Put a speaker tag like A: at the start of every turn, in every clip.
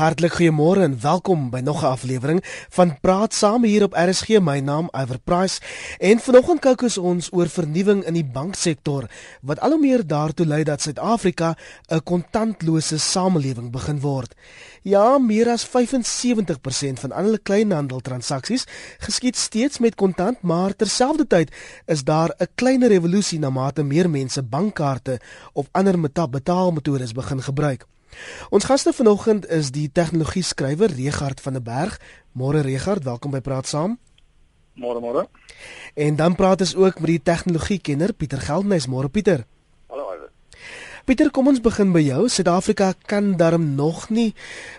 A: Hartlik goeiemôre en welkom by nog 'n aflewering van Praat Saam hier op RSG. My naam Iver Price en vanoggend kyk ons oor vernuwing in die banksektor wat al hoe meer daartoe lei dat Suid-Afrika 'n kontantlose samelewing begin word. Ja, meer as 75% van alle kleinhandeltransaksies geskied steeds met kontant, maar terselfdertyd is daar 'n klein revolusie na mate meer mense bankkaarte of ander betaalmetodes begin gebruik. Ons gaste vanoggend is die tegnologie skrywer Regard van der Berg. Môre Regard, welkom by Praat Saam.
B: Môre môre.
A: En dan praat ons ook met die tegnologie kenner Pieter Geldnys. Môre Pieter.
B: Hallo Iver.
A: Pieter, kom ons begin by jou. Suid-Afrika kan darm nog nie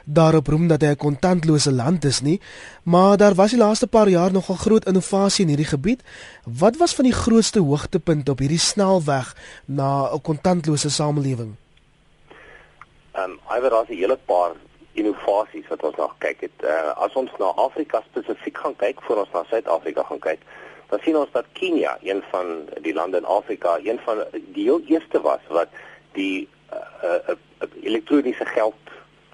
A: daarop roem dat hy 'n kontantlose land is nie, maar daar was die laaste paar jaar nogal groot innovasie in hierdie gebied. Wat was van die grootste hoogtepunte op hierdie snelweg na 'n kontantlose samelewing?
C: Ehm um, iwer daar's 'n hele paar innovasies wat ons nog kyk het. Uh, as ons na Afrika spesifiek gaan kyk voor ons na Suid-Afrika gaan kyk, dan sien ons dat Kenia, een van die lande in Afrika, een van die heel eerste was wat die uh, uh, uh, elektroniese geld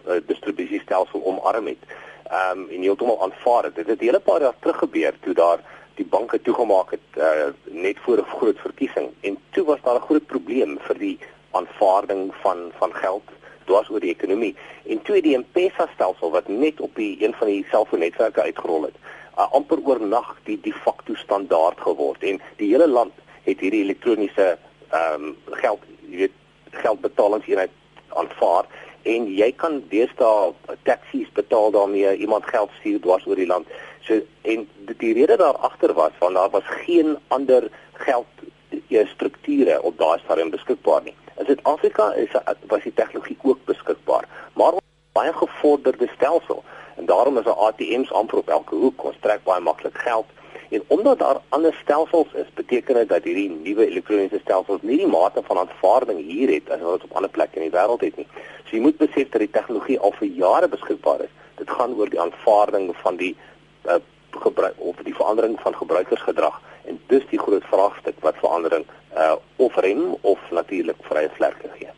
C: uh, distribusiestelsel omarm het. Ehm um, en heeltemal aanvaar het. Dit het 'n hele paar jaar terug gebeur toe daar die banke toegemaak het uh, net voor 'n groot verkiesing en toe was daar 'n groot probleem vir die aanvaarding van van geld dwars oor die ekonomie. En twee die M-Pesa stelsel wat net op die een van die selfoonnetwerke uitgerol het, uh, amper oornag die de facto standaard geword en die hele land het hierdie elektroniese ehm um, geld, jy weet, geldbetalingseenheid aanvaar en jy kan deesdae taksies betaal daarmee, iemand geld stuur dwars oor die land. So en die, rede daar agter was want daar was geen ander geld eh, strukture op daai stadium beskikbaar nie. In Suid-Afrika is was die tegnologie ook beskikbaar, maar baie gevorderde stelsel en daarom is daar ATM's amper op elke hoek, ons trek baie maklik geld. En omdat daar ander stelsels is, beteken dit dat hierdie nuwe elektroniese stelsels nie die mate van aanvaarding hier het as wat op ander plekke in die wêreld het nie. So jy moet besef dat die tegnologie al vir jare beskikbaar is. Dit gaan oor die aanvaarding van die uh, gebruik of die verandering van gebruikersgedrag en dis die groot vraagstuk wat verandering uh of rem of natuurlik vrye vlerke gee.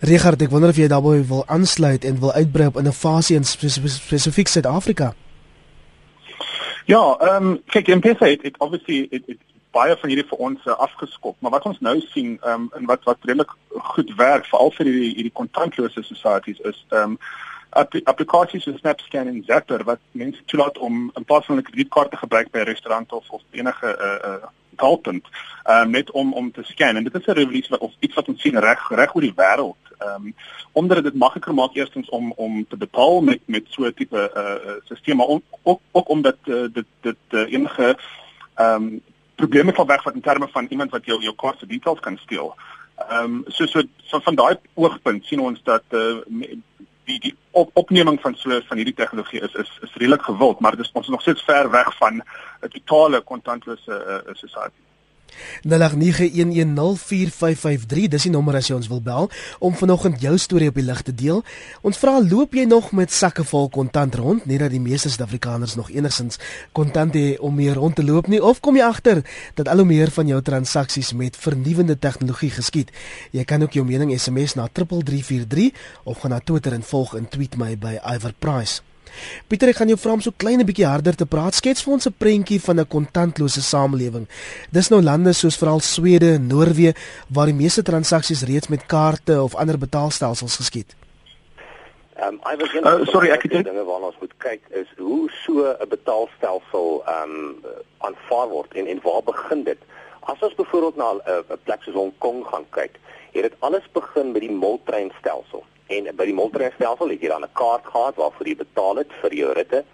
A: Richard, ek wonder of jy daarby wil aansluit en wil uitbrei op innovasie in spesifiek Suid-Afrika.
B: Ja, ehm um, kyk, M-Pesa het, het obviously het, het baie van hierdie vir ons uh, afgeskop, maar wat ons nou sien ehm um, en wat wat redelik goed werk veral vir hierdie hierdie kontantlose societies is ehm um, applikasies soos SnapScan en Zapper wat mense toelaat om 'n pas van 'n kredietkaart te gebruik by 'n restaurant of of enige 'n uh, uh, betaalpunt, ehm uh, net om om te scan en dit is 'n revolusie of iets wat ons sien reg reg oor die wêreld. Ehm um, omdat dit makliker maak eerstens om om te betaal met met so 'n tipe uh, stelsel maar ook ook, ook omdat uh, dit dit uh, enige ehm um, probleme kan wegvat in terme van iemand wat jou jou kaart se details kan steel. Ehm um, so so van, van daai oogpunt sien ons dat uh, die die op, opneming van so van hierdie tegnologie is is is redelik gewild, maar dit is ons nog steeds ver weg van 'n totale kontantlose uh, society.
A: 0891104553 dis die nommer as jy ons wil bel om vanoggend jou storie op die lig te deel. Ons vra loop jy nog met sakke vol kontant rond, nie dat die meeste Suid-Afrikaners nog enigsins kontant het om meer rond te loop nie of kom jy agter dat al hoe meer van jou transaksies met vernuwende tegnologie geskied. Jy kan ook jou mening SMS na 3343 of gaan na Twitter en volg en tweet my by Iver Price. Pieter, ek gaan jou vra om so klein 'n bietjie harder te praat. Skets vir ons 'n prentjie van 'n kontantlose samelewing. Dis nou lande soos veral Swede en Noorwe waar die meeste transaksies reeds met kaarte of ander betaalstelsels geskied.
C: Ehm um, I was going uh, sorry, ek het dinge waarna ons moet kyk is hoe so 'n betaalstelsel ehm um, aanvaar word en en waar begin dit? As ons byvoorbeeld na 'n uh, plek soos Hong Kong gaan kyk, het dit alles begin met die moltreinstelsel. En by die moltreinstelsel het jy dan 'n kaart gehad waarvoor jy betaal het vir jou ritte.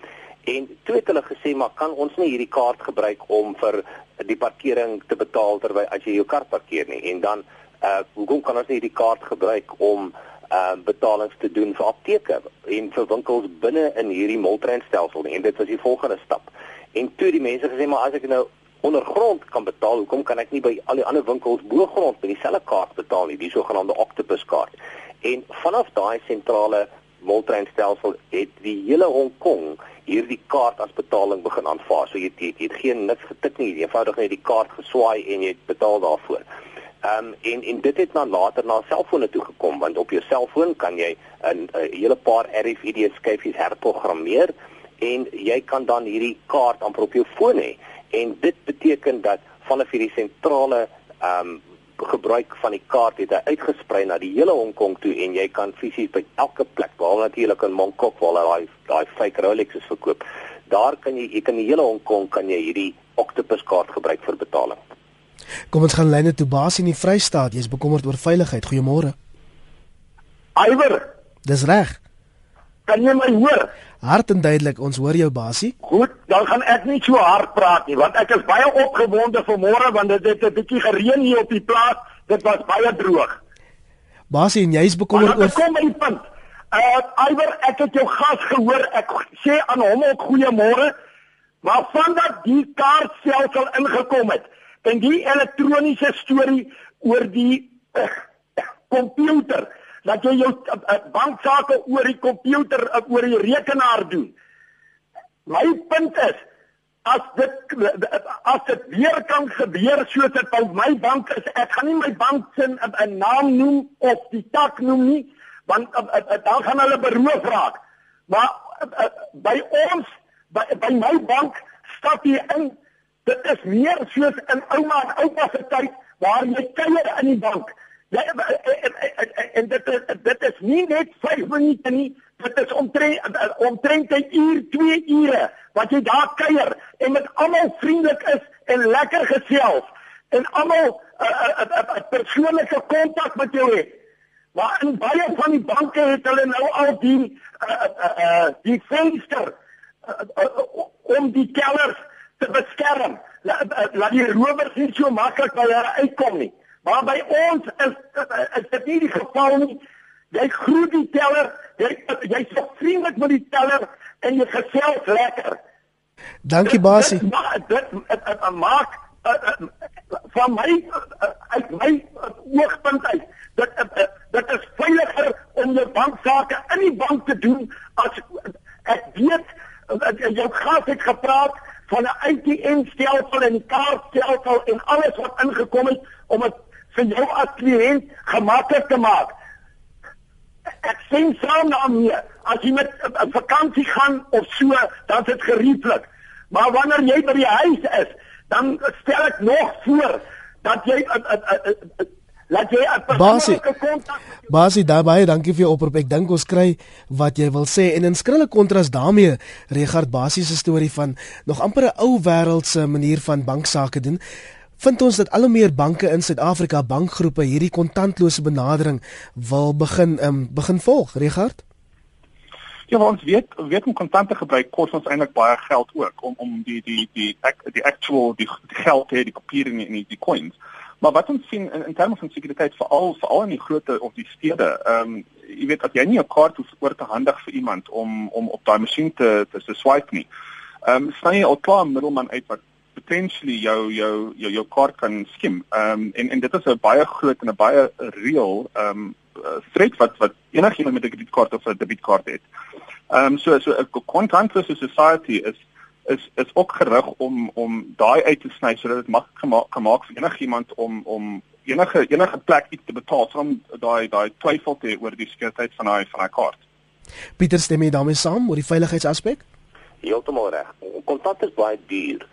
C: En toe het hulle gesê maar kan ons nie hierdie kaart gebruik om vir die parkering te betaal terwyl as jy jou kar parkeer nie. En dan uh hoekom kan ons nie hierdie kaart gebruik om uh betalings te doen vir apteke en vir winkels binne in hierdie moltreinstelsel nie. En dit was die volgende stap. En toe die mense gesê maar as ek nou ondergrond kan betaal, hoekom kan ek nie by al die ander winkels bo grond met dieselfde kaart betaal nie, die sogenaamde octopus kaart? En vanaf daai sentrale moltreinstelsel het die hele Hong Kong hierdie kaart as betaling begin aanvaar. So jy het, jy het geen niks getik nie, jy eenvoudig net die kaart geswaai en jy betaal daarvoor. Ehm um, en en dit het dan later na selfone toe gekom want op jou selfoon kan jy 'n hele paar RFID skyfies herprogrammeer en jy kan dan hierdie kaart amper op jou foon hê en dit beteken dat vanaf hierdie sentrale ehm um, gebruik van die kaart het hy uitgesprei na die hele Hong Kong toe en jy kan fisies by elke plek behalwe natuurlik in Mongkok waar daai daai fake Rolex is verkoop. Daar kan jy jy kan die hele Hong Kong kan jy hierdie Octopus kaart gebruik vir betaling.
A: Kom ons gaan lyne toe baas in die Vrystaat. Jy's bekommerd oor veiligheid. Goeiemôre.
D: Iwer.
A: Dis reg.
D: Kan jy my hoor?
A: Hard en duidelik, ons hoor jou basie.
D: Goed, dan gaan ek nie so hard praat nie, want ek is baie opgewonde vanmôre want dit het 'n bietjie gereën hier op die plaas. Dit was baie droog.
A: Basie, en jy's bekommerd oor
D: Kom my punt. Uh Iwer, ek het jou gas gehoor. Ek sê aan hom ook goeiemôre. Maar vandat die kaart self al ingekom het en die elektroniese storie oor die komputer uh, dat jy jou uh, uh, banksaake oor die komputer uh, oor die rekenaar doen. My punt is as dit as dit weer kan gebeur soos dit by my bank is, ek gaan nie my bank se 'n naam noem of die tak noem nie, want dan gaan hulle beroof raak. Maar by ons by, by my bank stap jy in dit is meer soos in ouma en oupa se tyd waar jy kuier in die bank. Ja, en dit dit is nie net 5 minute nie, dit is omtrent omtrent 'n uur, 2 ure wat jy daar kuier en met almal vriendelik is en lekker gesels en almal 'n persoonlike kontak met jou het. Maar in baie van die banke het hulle nou al die uh, uh, uh, die venster uh, uh, om die kellers te beskerm. Laat la die rowers nie so maklik by hulle uitkom nie. Maar by ons is is dit nie die geval nie. Jy groet die teller, jy jy's so vriendelik met die teller en jy gesels lekker.
A: Dankie Basie.
D: Dit dit maak van my uit my oogpunt uit dat dit is veiliger om jou banksaake in die bank te doen as ek weet jou gas het gepraat van 'n ATM-stelsel en kaartstelsel en alles wat ingekom het om dit vir jou as kliënt gemaklik te maak. Ek sien saam daarmee as jy met 'n vakansie gaan of so, dan is dit gerieflik. Maar wanneer jy by die huis is, dan stel ek nog voor dat jy laat jy 'n persoonlike kontak
A: Basie daarbye, dankie vir jou oproep. Ek dink ons kry wat jy wil sê en in skrille kontras daarmee Regard Basie se storie van nog amper 'n ou wêreldse manier van banksaake doen. Vind ons dat al hoe meer banke in Suid-Afrika, bankgroepe hierdie kontantlose benadering wil begin um, begin volg, Regard?
B: Ja, ons weet weet om kontante gebruik kos ons eintlik baie geld ook om om die die die die actual die, die geld te hê, die papier en die, die coins. Maar wat ons sien in, in terme van sekuriteit veral veral in die groot of die stede, ehm um, jy weet dat jy nie 'n kaart hoef oor te handig vir iemand om om op daai masjien te te swipe nie. Ehm um, sny al klaar 'n middelman uit wat potentially jou jou jou jou kaart kan skim. Ehm um, en en dit is 'n baie groot en 'n baie reël ehm um, threat wat wat enigiemand met 'n kredietkaart of 'n debietkaart het. Ehm um, so so 'n contantless society is is is ook gerig om om daai uit te sny sodat dit maklik gemaak kan maak vir enigiemand om om enige enige plek iets te betaal van daai daai twyfel te oor die sekuriteit van daai van daai kaart.
A: Pieter stem jy daarmee saam oor die veiligheidsaspek?
C: Heeltemal reg. Kontant is baie duur.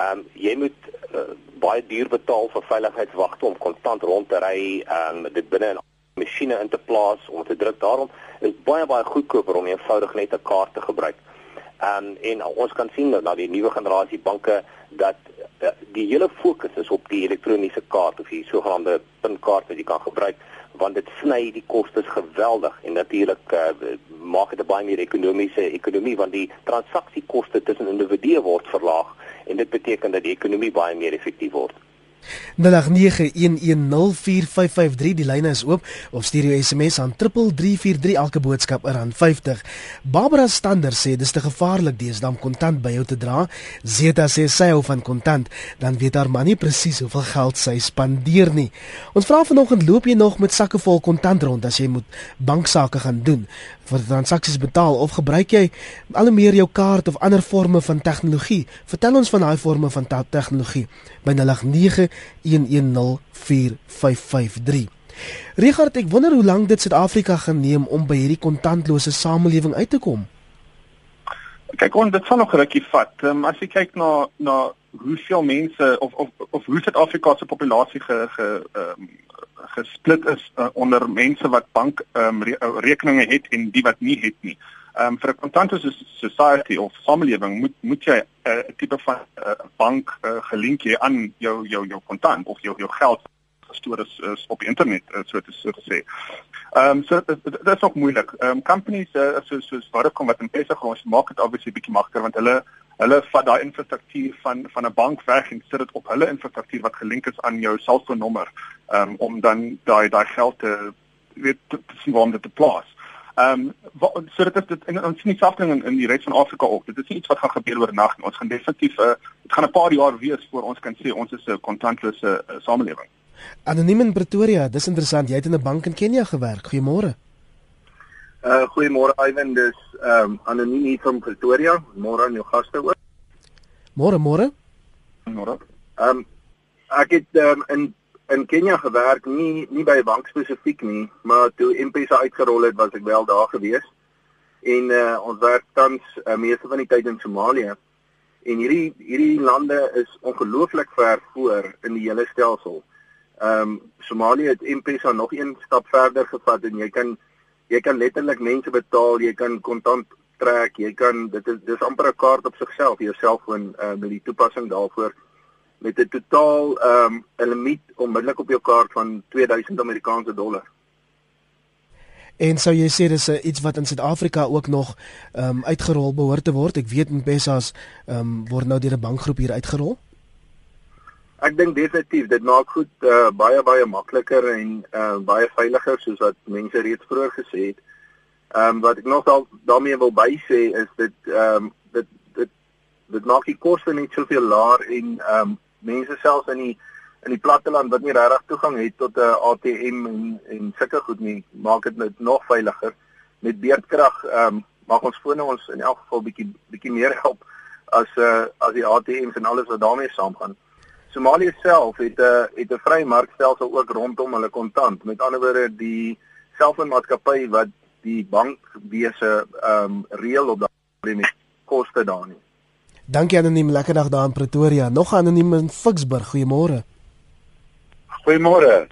C: Ehm um, jy moet uh, baie duur betaal vir veiligheidswagte om kontant rond te ry en um, dit binne 'n masjiene in te plaas om te druk. Daarom is baie baie goedkoper om eenvoudig net 'n kaart te gebruik. Um, en ons kan sien dat die nuwe generasie banke dat uh, die hele fokus is op die elektroniese kaart of die sogenaamde pinkaart wat jy kan gebruik want dit sny die kostes geweldig en natuurlik uh, maak dit baie meer ekonomiese ekonomie want die transaksiekoste tussen individue word verlaag en dit beteken dat die ekonomie baie meer effektief word.
A: 0891104553 die lyne is oop of stuur jou SMS aan 3343 elke boodskap R50. Barbara Stander sê dis te gevaarlik deesdae om kontant by jou te dra. Zeta sê sy hou van kontant, dan weet haar man nie presies hoeveel geld sy spandeer nie. Ons vra vanoggend loop jy nog met sakke vol kontant rond as jy moet banksaake gaan doen? Vir transaksies betaal of gebruik jy al hoe meer jou kaart of ander forme van tegnologie? Vertel ons van daai forme van tegnologie by 0891104553. Richard, ek wonder hoe lank dit Suid-Afrika geneem om by hierdie kontantlose samelewing uit te kom.
B: Kyk, ons dit sal nog rukkie vat. Um, as jy kyk na na hoeveel mense of of of hoe Suid-Afrika se populasie ge ge um, gesplit is uh, onder mense wat bank um, re rekeninge het en die wat nie het nie. Ehm um, vir 'n kontantlose society of samelewing moet moet jy 'n uh, tipe van uh, bank uh, gelink hê aan jou jou jou kontant of jou jou geld gestoor is, is op internet uh, so te so gesê. Ehm um, so dit is ook moeilik. Ehm um, companies uh, so so Vodacom wat in Pesa grond maak dit obviously bietjie makliker want hulle hulle vat daai infrastruktuur van van 'n bank weg en sit dit op hulle infrastruktuur wat gelink is aan jou selfoonnommer um, om dan daai daai geld te weet te, te sien waar om dit te plaas. Ehm um, so dit is dit en ons sien dieselfde in in die res van Afrika ook. Dit is nie iets wat gaan gebeur oornag nie. Ons gaan definitief 'n uh, dit gaan 'n paar jaar wees voor ons kan sê ons is 'n kontantlose uh, samelewing.
A: Anoniem in Pretoria, dis interessant. Jy het in 'n bank in Kenia gewerk. Goeiemôre.
E: Uh goeiemôre Ivan, dis ehm um, anoniem hier van Pretoria. Môre aan jou gaste ook.
A: Môre, môre.
B: Môre.
E: Ehm um, ek het um, in in Kenia gewerk, nie nie by 'n bank spesifiek nie, maar toe M-Pesa uitgerol het, was ek wel daar gewees. En uh ons werk tans uh, meeste van die tyd in Somalië. En hierdie hierdie lande is ongelooflik ver voor in die hele stelsel. Ehm um, Somalië het M-Pesa nog een stap verder gevat en jy kan jy kan letterlik mense betaal, jy kan kontant trek, jy kan dit is dis amper 'n kaart op sigself, jou selfoon uh, met die toepassing daarvoor met 'n totaal ehm um, 'n limiet onmiddellik op jou kaart van 2000 Amerikaanse dollar.
A: En sou jy sê dis iets wat in Suid-Afrika ook nog ehm um, uitgerol behoort te word? Ek weet M-Pesa's ehm um, word nou deur 'n bankgroep hier uitgerol.
E: Ek dink definitief dit maak goed uh, baie baie makliker en uh, baie veiliger soos wat mense reeds vroeër gesê het. Ehm um, wat ek nog al daarmee wil bysê is dit ehm um, dit dit dit maak die koste net soveel laer en ehm um, mense selfs in die in die platteland wat nie regtig toegang het tot 'n ATM en en sulke goed nie, maak dit net nog veiliger. Met beerdkrag ehm um, maak ons fone ons in elk geval bietjie bietjie meer help as uh, as die ATMs en alles wat daarmee saamgaan. Somalië self het 'n uh, het 'n vrye markstelsel ook rondom hulle kontant. Met ander woorde, die selfoonmaatskappy wat die bankwese ehm um, reël op daardie met koste daar nie.
A: Dankie anoniem, lekker dag daar in Pretoria. Nog anoniem in Ficksburg. Goeiemôre.
F: Goeiemôre.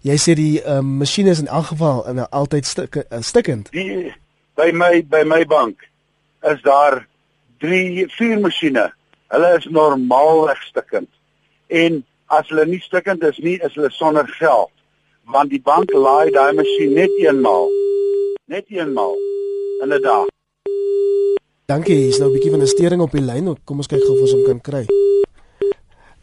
A: Jy sê die ehm um, masjiene is in elk geval in altyd stik, uh, stikkend.
F: Die by my by my bank is daar 3 4 masjiene. Hulle is normaalweg stikkend en as hulle nie stukkend is nie, is hulle sonder geld. Want die bank laai daai masjien net eenmaal. Net eenmaal in 'n dag.
A: Dankie, hier's nou 'n bietjie van 'n stering op die lyn. Kom ons kyk gou of ons hom kan kry.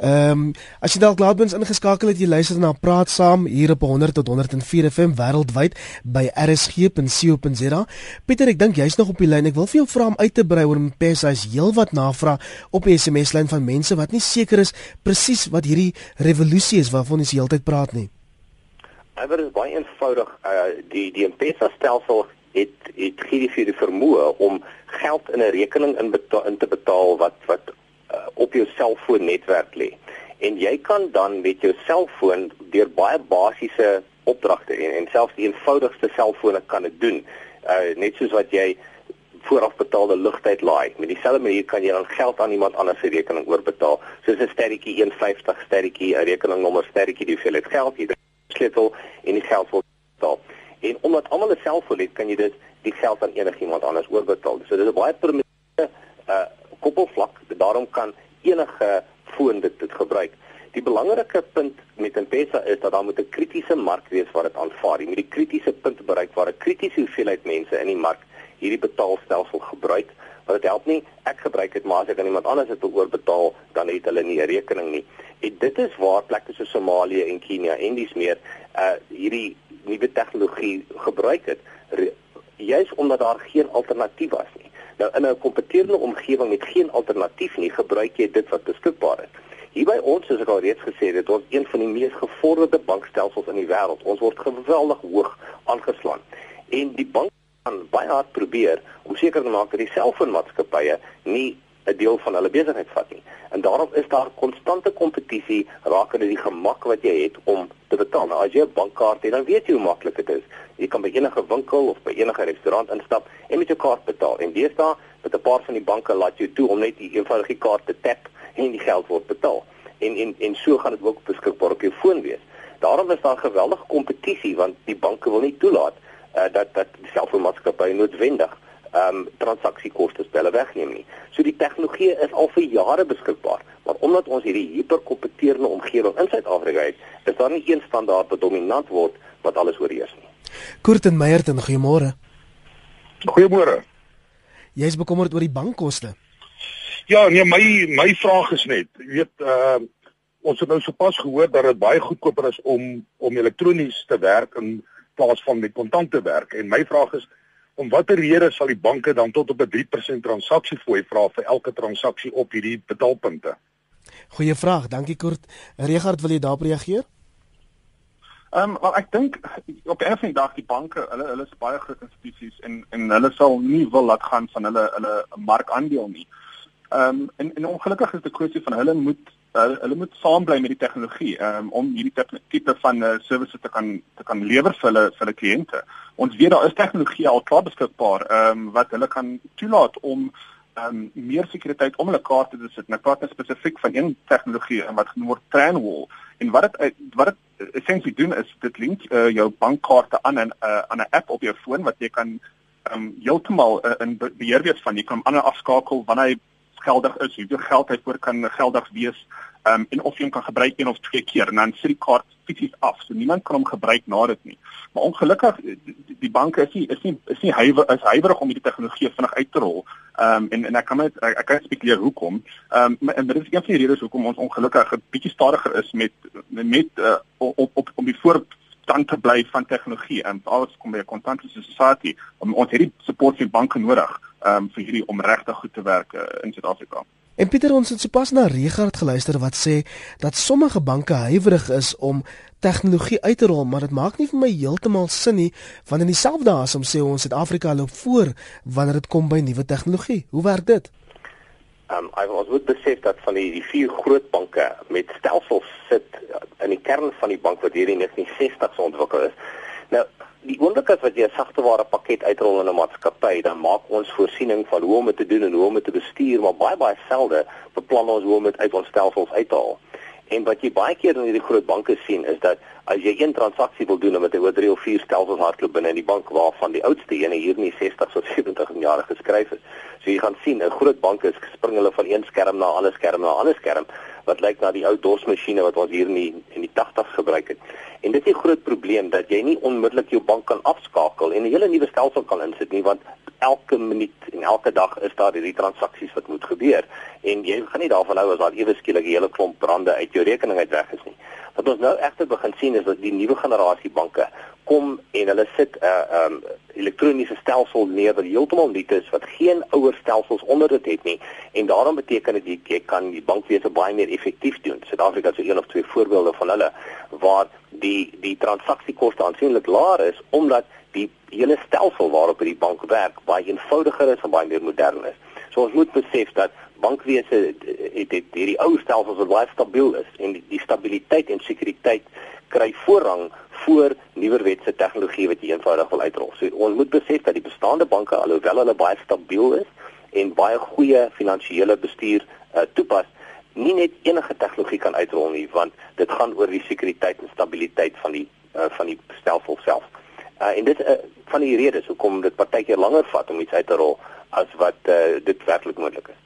A: Ehm um, as jy dalk laat bins ingeskakel het jy luister na Praat Saam hier op 100 tot 104 FM wêreldwyd by rsg.co.za. Pieter, ek dink jy's nog op die lyn. Ek wil vir jou vra om uit te brei oor M-Pesa. Hy's heelwat navraag op die SMS lyn van mense wat nie seker is presies wat hierdie revolusie is waarvan ons heeltyd praat nie.
C: Dit is baie eenvoudig. Uh die die M-Pesa stelsel het het gee die vermoë om geld in 'n rekening in, in te betaal wat wat uh, op jou selfoonnetwerk lê. En jy kan dan met jou selfoon deur baie basiese opdragte en, en selfs die eenvoudigste selfone kan dit doen. Uh net soos wat jy voorafbetaalde lugtyd laai. Met dieselfde manier kan jy dan geld aan iemand anders se rekening oorbetaal. Soos 'n sterretjie 150 sterretjie 'n rekeningnommer sterretjie die hoeveelheid geld jy sleutel en die geld word betaal. En omdat almal 'n selfoon het, kan jy dus die geld aan enigiemand anders oorbetaal. So dis 'n baie primitiewe uh koppelvlak. Daarom kan enige foon dit dit gebruik. Die belangrike punt met M-Pesa is dat daar moet 'n kritiese mark wees waar dit aanvaar. Jy moet die kritiese punt bereik waar 'n kritiese hoeveelheid mense in die mark hierdie betaalstelsel gebruik. Want dit help nie ek gebruik dit maar as ek aan iemand anders dit oorbetaal, dan het hulle nie 'n rekening nie. En dit is waar plekke soos Somalië en Kenia en dis meer uh hierdie nuwe tegnologie gebruik het juis omdat daar geen alternatief was nie. Nou in 'n kompeterende omgewing met geen alternatief nie, gebruik jy dit wat beskikbaar is. Hier by ons, soos ek al reeds gesê het, ons een van die mees gevorderde bankstelsels in die wêreld. Ons word geweldig hoog aangeslaan. En die bank gaan baie hard probeer om seker te maak dat die selfoonmaatskappye nie 'n deel van hulle besigheid vat nie. En daarom is daar konstante kompetisie rakende die gemak wat jy het om te betaal. Nou as jy 'n bankkaart het, dan weet jy hoe maklik dit is. Jy kan by enige winkel of by enige restaurant instap en met jou kaart betaal. En deesdae met 'n paar van die banke laat jou toe om net die eenvoudige kaart te tap en die geld word betaal. En en en so gaan dit ook beskikbaar op jou foon wees. Daarom is daar geweldige kompetisie want die banke wil nie toelaat uh, dat dat selfoonmaatskappye noodwendig ehm um, transaksiekoste hulle wegneem nie. So die tegnologie is al vir jare beskikbaar, maar omdat ons hierdie hiperkompeterende omgewing in Suid-Afrika het, is daar nie een standaard wat dominant word wat alles oorheers nie.
A: Kurt en Meyerton, goeiemôre.
F: Goeiemôre.
A: Jy is bekommerd oor die bankkoste.
F: Ja, nee, my my vraag is net, jy weet, uh ons het nou sopas gehoor dat dit baie goedkoper is om om elektronies te werk in plaas van met kontant te werk en my vraag is om watter rede sal die banke dan tot op 'n 3% transaksiefooi vra vir elke transaksie op hierdie betaalpunte?
A: Goeie vraag, dankie Kurt. Regard, wil jy daarop reageer?
B: Ehm um, wel ek dink op die dag die banke, hulle hulle is baie groot institusies en en hulle sal nie wil laat gaan van hulle hulle markandeel nie. Ehm um, en en ongelukkig is dit 'n kwessie van hulle moet hulle, hulle moet saambly met die tegnologie um, om hierdie tipe van uh, services te kan te kan lewer vir hulle vir hulle kliënte. Ons weet daar is tegnologie al klaar beskikbaar ehm um, wat hulle kan toelaat om ehm um, meer sekuriteit om hulle kaarte te sit. Nou praat ek spesifiek van een tegnologie wat genoem word Tranwall en wat dit wat dit essensieel doen is dit link uh, jou bankkaarte aan 'n uh, aan 'n app op jou foon wat jy kan ehm um, heeltemal uh, in beheer wees van. Jy kan hom en afskakel wanneer hy geldig is, hoeveel geld hy voor kan geldig wees, um, en of jy hom kan gebruik een of twee keer en dan sit die kaart fisies af. So niemand kan hom gebruik na dit nie. Maar ongelukkig die, die banke is nie is nie is nie huiwer is huiwerig om hierdie tegnologie vinnig uit te rol. Ehm um, en en ek kan met ek, ek kan spekuleer hoekom. Ehm um, en dit is een van die redes hoekom ons ongelukkig 'n bietjie stadiger is met met uh, op op om die voor dan te bly van tegnologie en alles kom by 'n kontantlose society om ons hierdie support van banke nodig um, vir hierdie om regtig goed te werk uh, in Suid-Afrika.
A: En Pieter ons het sopas na Regard geluister wat sê dat sommige banke huiwerig is om tegnologie uit te rol, maar dit maak nie vir my heeltemal sin nie want in dieselfde asem sê ons Suid-Afrika loop voor wanneer dit kom by nuwe tegnologie. Hoe werk dit?
C: Ehm um, ons moet besef dat van die, die vier groot banke met stelsels sit in die kern van die bank wat hierdie 1960s ontwikkel is. Nou die oomblik as wat jy 'n sagteware pakket uitrol in 'n maatskappy, dan maak ons voorsiening van hoe om dit te doen en hoe om dit te bestuur, maar baie baie selde beplan ons hoe om dit uit ons stelsels uit te haal. En wat jy baie keer in hierdie groot banke sien is dat as jy een transaksie wil doen met oor 3 of 4 stelsels hardloop binne in die bank waarvan die oudste ene hier in die 60s of 70 jaar geskryf is. So jy gaan sien 'n groot bank is spring hulle van een skerm na 'n ander skerm na 'n ander skerm wat lyk na die ou DOS-masjiene wat ons hier in die in die 80s gebruik het. En dit is 'n groot probleem dat jy nie onmiddellik jou bank kan afskakel en 'n hele nuwe stelsel kan insit nie want elke minuut en elke dag is daar hierdie transaksies wat moet gebeur en jy gaan nie daarvan hou as daar ewe skielik 'n hele klomp brande uit jou rekening uit weg is nie. Wat ons nou egter begin sien is dat die nuwe generasie banke kom en hulle sit 'n uh, um, elektroniese stelsel neer wat heeltemal nuut is wat geen ouer stelsels onder dit het nie en daarom beteken dit jy, jy kan die bankwese baie meer effektief doen. Suid-Afrika is een of twee voorbeelde van hulle waar die die transaksiekoste aansienlik laer is omdat die hele stelsel waarop die bank werk baie eenvoudiger is en baie meer modern is. So ons moet besef dat bankwese het, het hierdie ou stelsels wat baie stabiel is en die, die stabiliteit en sekuriteit kry voorrang voor nuwerwetse tegnologie wat jy eenvoudig wil uitrol. So ons moet besef dat die bestaande banke alhoewel hulle baie stabiel is en baie goeie finansiële bestuur uh, toepas, nie net enige tegnologie kan uitrol nie want dit gaan oor die sekuriteit en stabiliteit van die uh, van die stelsel self. Uh, en dit uh, van die redes hoekom dit partykeer langer vat om iets uit te rol as wat uh, dit werklik moontlik is.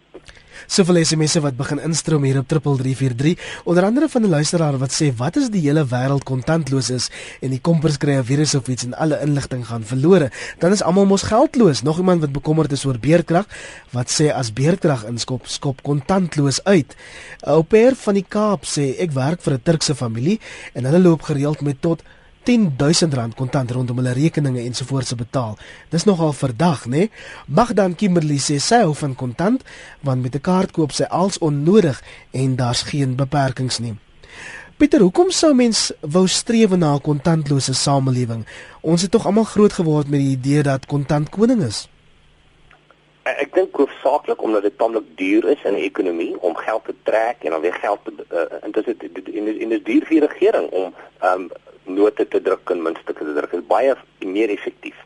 A: Soveel SMS'e wat begin instroom hier op 3343, onder andere van 'n luisteraar wat sê wat as die hele wêreld kontantloos is en die kompers kry 'n virus of iets en alle inligting gaan verlore, dan is almal mos geldloos. Nog iemand wat bekommerd is oor beerdkrag, wat sê as beerdkrag inskop, skop kontantloos uit. 'n Ou pair van die Kaap sê ek werk vir 'n Turkse familie en hulle loop gereeld met tot 10000 rand kontant rondom hulle rekeninge ensovoorts te betaal. Dis nogal verdag, né? Nee? Magdan Kimberley sê sy hou van kontant want met 'n kaart koop sy als onnodig en daar's geen beperkings nie. Pieter, hoekom sou mens wou streef na 'n kontantlose samelewing? Ons het tog almal groot geword met die idee dat kontant koning is.
C: Ek dink hoofsaaklik omdat dit tamelik duur is in die ekonomie om geld te trek en dan weer geld te uh, en dit is in in die duur vir die regering om um, note te druk en muntstukke te druk. Is baie meer effektief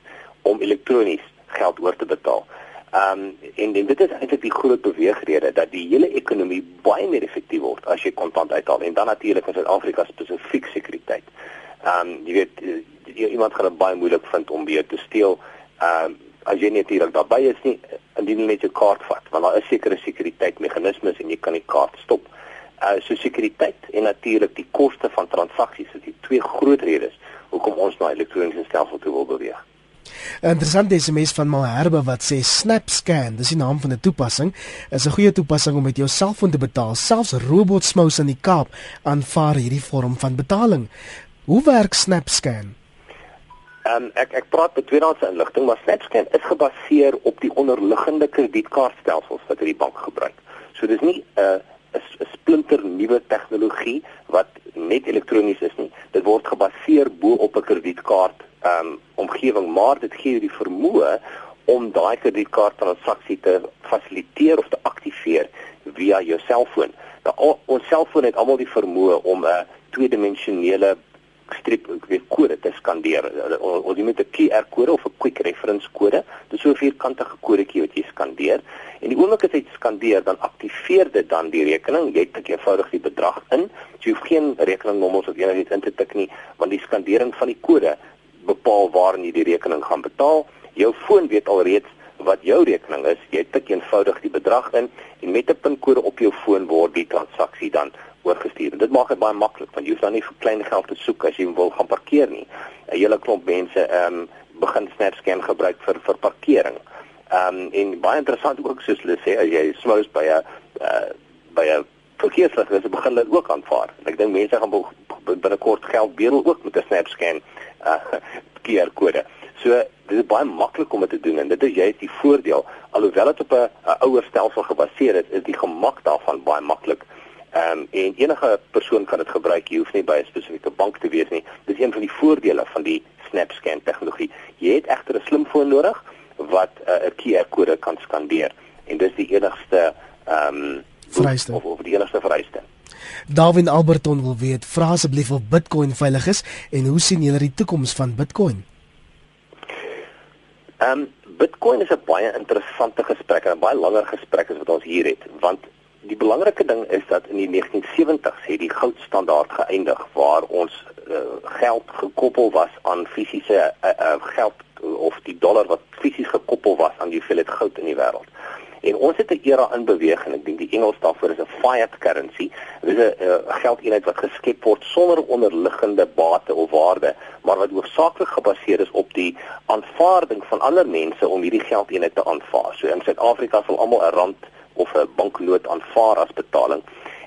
C: om elektronies geld oor te betaal. Ehm um, en, en dit is eintlik die groot beweegrede dat die hele ekonomie baie meer effektief word as jy kontant uithaal en dan natuurlik in Suid-Afrika spesifiek sekuriteit. Ehm um, jy weet jy, iemand gaan dit baie moeilik vind om weer te steel. Ehm um, as jy hier daarby is nie indien jy net jou kaart vat want daar is sekere sekuriteitsmeganismes en jy kan die kaart stop. Uh so sekuriteit en natuurlik die koste van transaksies is die twee groot redes hoekom ons na elektroniese stelsel toe wil beweeg.
A: 'n mes van Malherbe wat sê SnapScan, dis die naam van 'n toepassing, is 'n goeie toepassing om met jou selfoon te betaal. Selfs robotsmous in die Kaap aanvaar hierdie vorm van betaling. Hoe werk SnapScan?
C: Ehm um, ek ek praat met tweedehandse inligting, maar SnapScan is gebaseer op die onderliggende kredietkaartstelsels wat hierdie bank gebruik. So dis nie 'n uh, 'n splinter nuwe tegnologie wat net elektronies is nie. Dit word gebaseer bo op 'n kredietkaart um, omgewing, maar dit gee jou die vermoë om daai kredietkaart transaksie te fasiliteer of te aktiveer via jou selfoon. Nou ons selfoon het almal die vermoë om 'n tweedimensionele strip ek weet kode te skandeer. Ons jy met 'n QR kode of 'n quick reference kode. Dis so 'n vierkantige kodetjie wat jy skandeer. En die oomblik as jy dit skandeer, dan aktiveer dit dan die rekening. Jy tik eenvoudig die bedrag in. Jy hoef geen rekeningnommers of enigiets in te tik nie, want die skandering van die kode bepaal waar jy die rekening gaan betaal. Jou foon weet alreeds wat jou rekening is. Jy tik eenvoudig die bedrag in en met 'n pinkode op jou foon word die transaksie dan oorgestuur. Dit maak dit baie maklik want jy hoef dan nie vir klein geld te soek as jy wil gaan parkeer nie. 'n Hele klomp mense ehm um, begin SnapScan gebruik vir vir parkering. Ehm um, en baie interessant ook soos hulle sê as jy smous by 'n uh, by 'n verkeerslig is, begin dit ook aanvaar. Ek dink mense gaan binnekort geld bedel ook met 'n SnapScan uh, QR kode. So dit is baie maklik om dit te doen en dit is juist die voordeel alhoewel dit op 'n ouer stelsel gebaseer is, is die gemak daarvan baie maklik. Ehm um, en enige persoon kan dit gebruik. Jy hoef nie by 'n spesifieke bank te wees nie. Dis een van die voordele van die SnapScan tegnologie. Jy het egter 'n slimfoon nodig wat uh, 'n uh, QR-kode kan skandeer en dis die enigste ehm um,
A: vereiste
C: of, of die enigste vereiste.
A: Darwin Alberton wil weet, vra asseblief of Bitcoin veilig is en hoe sien julle die toekoms van Bitcoin?
C: Ehm um, Bitcoin is 'n baie interessante gesprek en 'n baie langer gesprek as wat ons hier het, want die belangrike ding is dat in die 1970s het die goudstandaard geëindig waar ons uh, geld gekoppel was aan fisiese uh, uh, geld of die dollar wat fisies gekoppel was aan die hoeveelheid goud in die wêreld. En ons het 'n era in beweging. Ek dink die Engels daarvoor is 'n fiat currency. Dit is 'n uh, geldeenheid wat geskep word sonder onderliggende bate of waarde, maar wat hoofsaaklik gebaseer is op die aanvaarding van ander mense om hierdie geldeenheid te aanvaar. So in Suid-Afrika sal almal 'n rand of 'n banknoot aanvaar as betaling.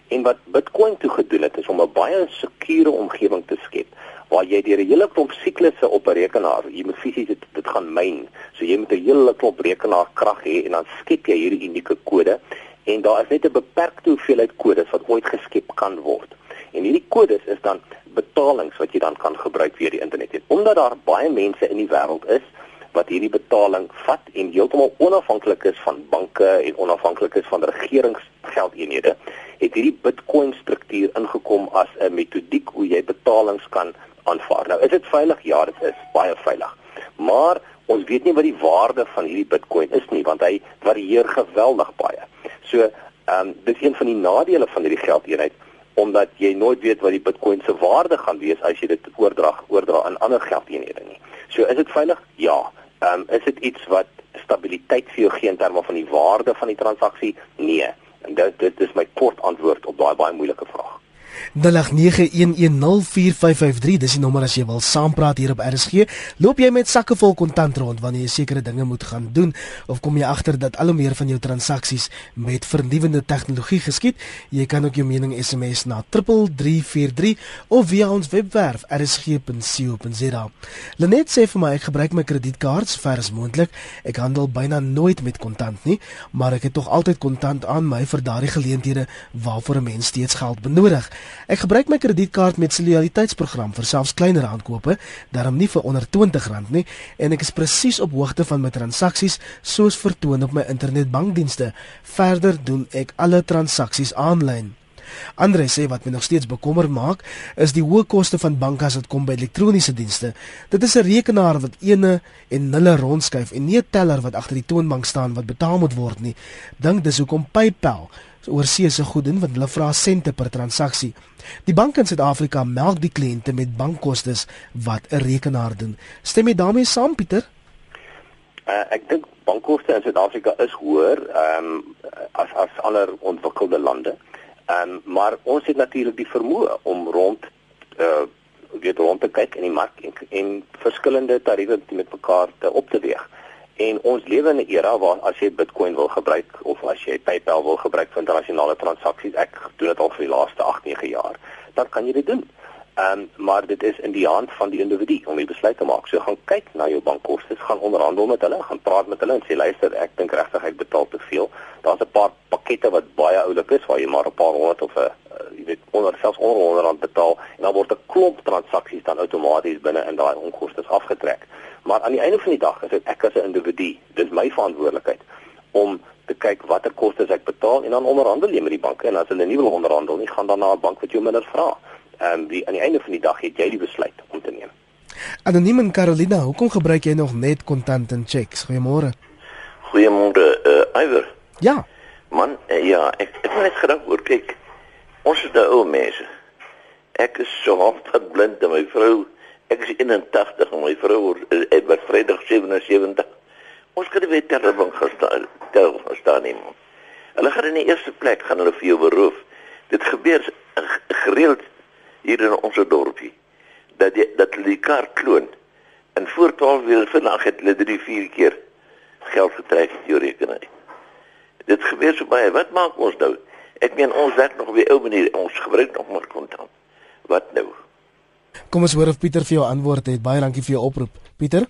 C: En wat Bitcoin toe gedoen het is om 'n baie sekure omgewing te skep waar jy deur 'n hele klomp siklusse op 'n rekenaar, jy moet fisies dit dit gaan myn. So jy moet 'n hele klomp rekenaarkrag hê en dan skep jy hierdie unieke kode en daar is net 'n beperkte hoeveelheid kodes wat ooit geskep kan word. En hierdie kodes is dan betalings wat jy dan kan gebruik via die internet. En omdat daar baie mense in die wêreld is wat hierdie betaling vat en heeltemal onafhanklik is van banke en onafhanklik is van regeringsgeldeenhede, het hierdie Bitcoin struktuur ingekom as 'n metodiek hoe jy betalings kan aanvaar. Nou, is dit veilig? Ja, dit is baie veilig. Maar ons weet nie wat die waarde van hierdie Bitcoin is nie, want hy varieer geweldig baie. So, ehm um, dis een van die nadele van hierdie geldeenheid omdat jy nooit weet wat die Bitcoin se waarde gaan wees as jy dit oordra oordra aan ander geldeenhede nie. So, is dit veilig? Ja. Ehm um, is dit iets wat stabiliteit vir jou gee in terme van die waarde van die transaksie? Nee. En dit dit is my kort antwoord op daai baie moeilike vraag.
A: 0891104553 dis die nommer as jy wil saampraat hier op RSG. Loop jy met sakke vol kontant rond wanneer jy sekere dinge moet gaan doen of kom jy agter dat al hoe meer van jou transaksies met vernuwende tegnologie geskied? Jy kan ook jou mening SMS na 3343 of via ons webwerf rsg.co.za. Lenet sê vir my ek gebruik my kredietkaart so ver as moontlik. Ek handel byna nooit met kontant nie, maar ek het tog altyd kontant aan my vir daardie geleenthede waarvoor 'n mens steeds geld benodig. Ek gebruik my kredietkaart met loyaliteitsprogram vir selfs kleiner aankope, daarom nie vir onder R20 nie en ek is presies op hoogte van my transaksies soos vertoon op my internetbankdienste. Verder doen ek alle transaksies aanlyn. Andre sê wat my nog steeds bekommer maak, is die hoë koste van banke as dit kom by elektroniese dienste. Dit is 'n rekenaar wat ene en nulle rondskuif en nie 'n teller wat agter die toonbank staan wat betaal moet word nie. Dink dis hoekom PayPal oorsee se goed doen want hulle vra sente per transaksie. Die banke in Suid-Afrika melk die kliënte met bankkoste wat 'n rekenaar doen. Stem jy daarmee saam Pieter?
C: Uh, ek dink bankkoste in Suid-Afrika is hoër um, as as ander ontwikkelde lande. Ehm um, maar ons het natuurlik die vermoë om rond uh weet rond te kyk in die mark en, en verskillende tariewe met mekaar te op te weeg. En ons lewe in 'n era waar as jy Bitcoin wil gebruik of as jy PayPal wil gebruik vir internasionale transaksies, ek doen dit al vir die laaste 8, 9 jaar, dan kan jy dit doen. Ehm um, maar dit is in die hand van die individu om die besluit te maak. So gaan kyk na jou bankkoste, gaan onderhandel met hulle, gaan praat met hulle en sê luister, ek dink regtig ek betaal te veel. Daar's 'n paar pakkette wat baie oulik is waar jy maar 'n paar honderd of 'n uh, jy weet onder selfs onder 100 rand betaal en dan word 'n klomp transaksies dan outomaties binne in daai onkoste afgetrek. Maar aan die einde van die dag is dit ek as 'n individu, dis my verantwoordelikheid om te kyk watter kostes ek betaal en dan onderhandel jy met die banke en as hulle nie wil onderhandel nie, gaan dan na 'n bank wat jou minder vra ehm um, die aan die einde van die dag het jy die besluit om te neem.
A: Anoniem en Carolina, hoekom gebruik jy nog net kontant en checks? Goeiemôre.
G: Goeiemôre, uh, Iwer.
A: Ja.
G: Man, uh, ja, ek ek het net gedink oor kyk. Ons is daai ou mense. Ek is so halfpad blind en my vrou, ek is 81 en my vrou is by Vrydag 77. Ons kan weet ter bank gestaan, ter staan nie. Hulle gaan in die eerste plek gaan hulle vir jou beroof. Dit gebeur gereeld hier in ons dorpie dat die, dat hulle die kaart kloon en voor 12 uur vanaand het hulle 3 4 keer geld getrek in jou rekening. Dit gebeur so baie. Wat maak ons nou? Ek meen ons werk nog weer ou manier. Ons gebruik nog maar kontant. Wat nou?
A: Kom ons hoor of Pieter vir jou antwoord het. Baie dankie vir jou oproep. Pieter?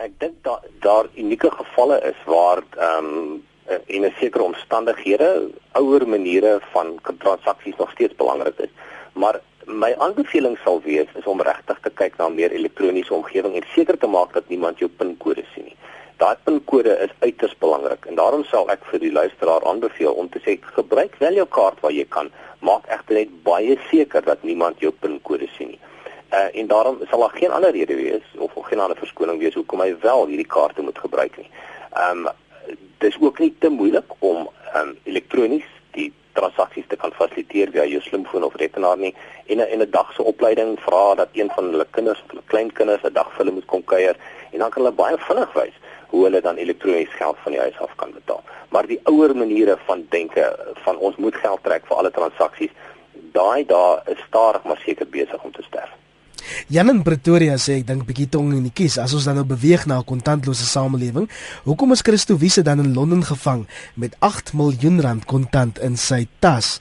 C: Ek dink daar daar unieke gevalle is waar ehm um, in 'n sekere omstandighede ouer maniere van transaksies nog steeds belangrik is. Maar my aanbeveling sal wees is om regtig te kyk na meer elektroniese omgewing en seker te maak dat niemand jou pinkode sien nie. Daai pinkode is uiters belangrik en daarom sal ek vir die luisteraar aanbeveel om te sê gebruik wel jou kaart waar jy kan, maak egter net baie seker dat niemand jou pinkode sien nie. Uh, en daarom sal daar geen ander rede wees of geen ander verskoning wees hoekom hy wel hierdie kaarte moet gebruik nie. Ehm um, dis ook nie te moeilik om um, elektronies die transaksies te kan fasiliteer via jou slimfoon of rekenaar nie en 'n en 'n dag se opleiding vra dat een van hulle kinders of hulle kleinkinders 'n dag vir hulle moet kom kuier en dan kan hulle baie vinnig wys hoe hulle dan elektronies geld van die huis af kan betaal. Maar die ouer maniere van denke van ons moet geld trek vir alle transaksies, daai daar is stadig maar seker besig om te sterf.
A: Jan in Pretoria sê ek dink bietjie tong in die kies as ons dan nou beweeg na 'n kontantlose samelewing. Hoekom is Christo Wiese dan in Londen gevang met 8 miljoen rand kontant in sy tas?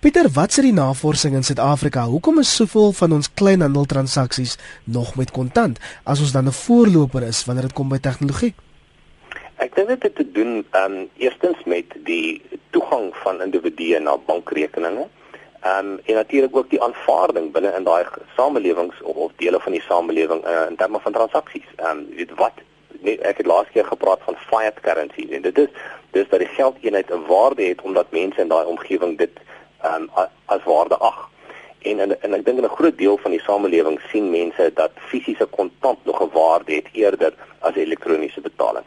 A: Pieter, wat sê die navorsing in Suid-Afrika? Hoekom is soveel van ons kleinhandeltransaksies nog met kontant as ons dan 'n voorloper is wanneer dit kom by tegnologie?
C: Ek dink dit het te doen um eerstens met die toegang van individue na bankrekeninge. Ehm um, en natuurlik ook die aanvaarding binne in daai samelewings of, of dele van die samelewing uh, in terme van transaksies. Ehm um, weet wat nee, ek het laas keer gepraat van fiat currency en dit is dis dat die geldeenheid 'n waarde het omdat mense in daai omgewing dit ehm um, as waarde ag. En en, en ek dink 'n groot deel van die samelewing sien mense dat fisiese kontant nog 'n waarde het eerder as elektroniese betaling.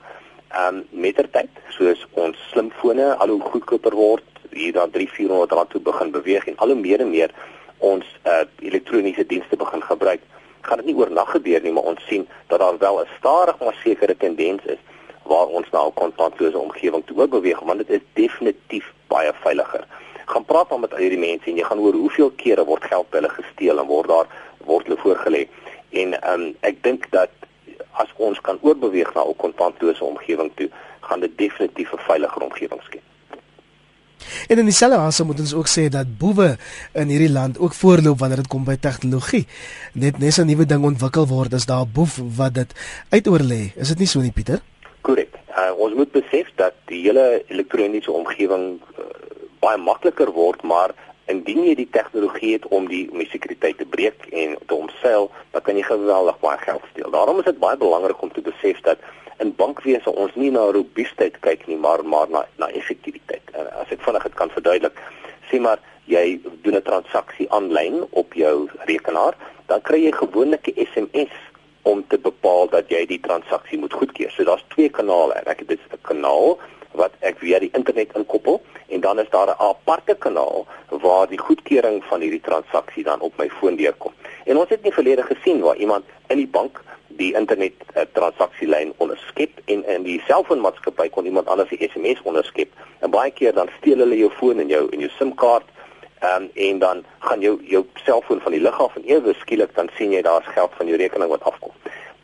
C: Ehm um, mettertyd soos ons slimfone al hoe goedkoper word hier dan 3 400 rand toe begin beweeg en al hoe meer en meer ons uh, elektroniese dienste begin gebruik, gaan dit nie oornag gebeur nie, maar ons sien dat daar wel 'n stadig maar sekere tendens is waar ons nou 'n kontantlose omgewing toe beweeg, want dit is definitief baie veiliger. Gaan praat dan met al hierdie mense en jy gaan hoor hoeveel kere word geld by hulle gesteel en word daar word hulle voorgelê. En um, ek dink dat as ons kan oorbeweeg na 'n kontantlose omgewing toe, gaan dit definitief 'n veiliger omgewing skep.
A: En in dieselfde asem moet ons ook sê dat boewe in hierdie land ook voorloop wanneer dit kom by tegnologie. Net nes 'n nuwe ding ontwikkel word, is daar 'n boef wat dit uitoorlê. Is dit nie so nie, Pieter?
C: Korrek. Uh, ons moet besef dat die hele elektroniese omgewing uh, baie makliker word, maar Indien jy die tegnologie het om die om die sekuriteit te breek en te omseil, dan kan jy geweldig baie geld steel. Daarom is dit baie belangrik om te besef dat in bankwese ons nie na robuustheid kyk nie, maar maar na na effektiwiteit. En as ek vinnig dit kan verduidelik, sê maar jy doen 'n transaksie aanlyn op jou rekenaar, dan kry jy gewoonlik 'n SMS om te bepaal dat jy die transaksie moet goedkeur. So daar's twee kanale. Ek het dit 'n kanaal wat ek via die internet inkoppel en dan is daar 'n aparte kanaal waar die goedkeuring van hierdie transaksie dan op my foon deurkom. En ons het nie verlede gesien waar iemand in die bank die internet uh, transaksielyn onderskep en in die selfoonmaatskappy kon iemand anders die SMS onderskep. En baie keer dan steel hulle jou foon en jou en jou SIM-kaart um, en dan gaan jou jou selfoon van die lug af en ewe skielik dan sien jy daar's geld van jou rekening wat afkom.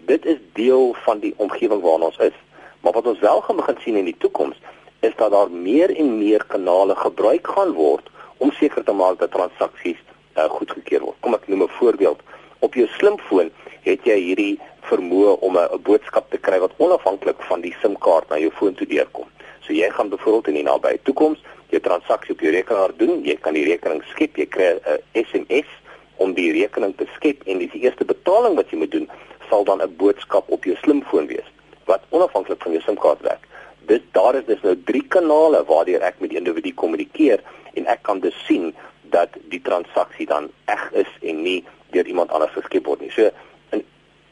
C: Dit is deel van die omgewing waarin ons is. Maar wat ons wel gaan begin sien in die toekoms is dat daar meer en meer kanale gebruik gaan word om seker te maak dat transaksies uh, goedgekeur word. Kom ek noem 'n voorbeeld. Op jou slimfoon het jy hierdie vermoë om 'n boodskap te kry wat onafhanklik van die SIM-kaart na jou foon toe deurkom. So jy gaan byvoorbeeld in die nabye toekoms jou transaksie op jou rekenaar doen, jy kan die rekening skep, jy kry 'n SMS om die rekening te skep en die eerste betaling wat jy moet doen sal dan 'n boodskap op jou slimfoon wees wat onafhanklik van jou SIM-kaart werk. Dit daar is dus nou drie kanale waardeur ek met die individu kommunikeer en ek kan dus sien dat die transaksie dan eg is en nie deur iemand anders geskep word nie. So in,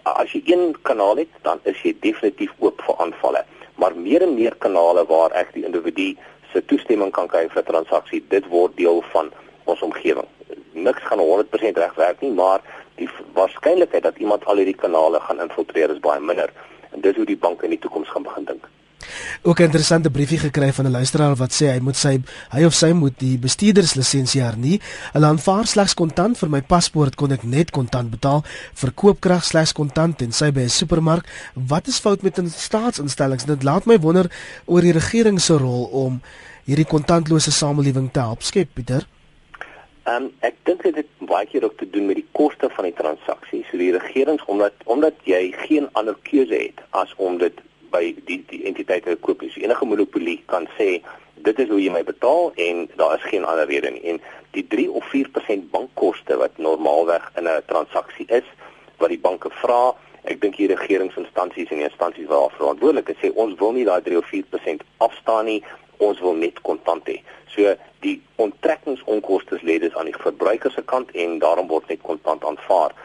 C: as jy een kanaal het, dan is jy definitief oop vir aanvalle. Maar meer en meer kanale waar ek die individu se toestemming kan kry vir 'n transaksie, dit word deel van ons omgewing. Niks gaan 100% reg werk nie, maar die waarskynlikheid dat iemand al hierdie kanale gaan infiltreer is baie minder. En dis hoe die banke in die toekoms gaan begin dink.
A: Ook 'n interessante briefie gekry van 'n luisteraar wat sê hy moet sy hy of sy moet die bestuurderslisensie hernie. Hulle aanvaar slegs kontant vir my paspoort kon ek net kontant betaal. Verkoopkrag slegs kontant en sy by 'n supermark. Wat is fout met 'n staatsinstellings? Dit laat my wonder oor die regering se rol om hierdie kontantlose samelewing te help skep, Pieter.
C: Ehm um, ek dink dit het baie keer ook te doen met die koste van die transaksie. So die regering omdat omdat jy geen ander keuse het as om dit by die die entiteite koop is. Enige monopolie kan sê dit is hoe jy my betaal en daar is geen ander rede nie. En die 3 of 4% bankkoste wat normaalweg in 'n transaksie is wat die banke vra, ek dink die regeringsinstansies en instansies wat verantwoordelik is, sê ons wil nie daai 3 of 4% afstaan nie, ons wil net kontant hê. So die onttrekkingsonkoste lê dus aan die verbruiker se kant en daarom word net kontant aanvaar.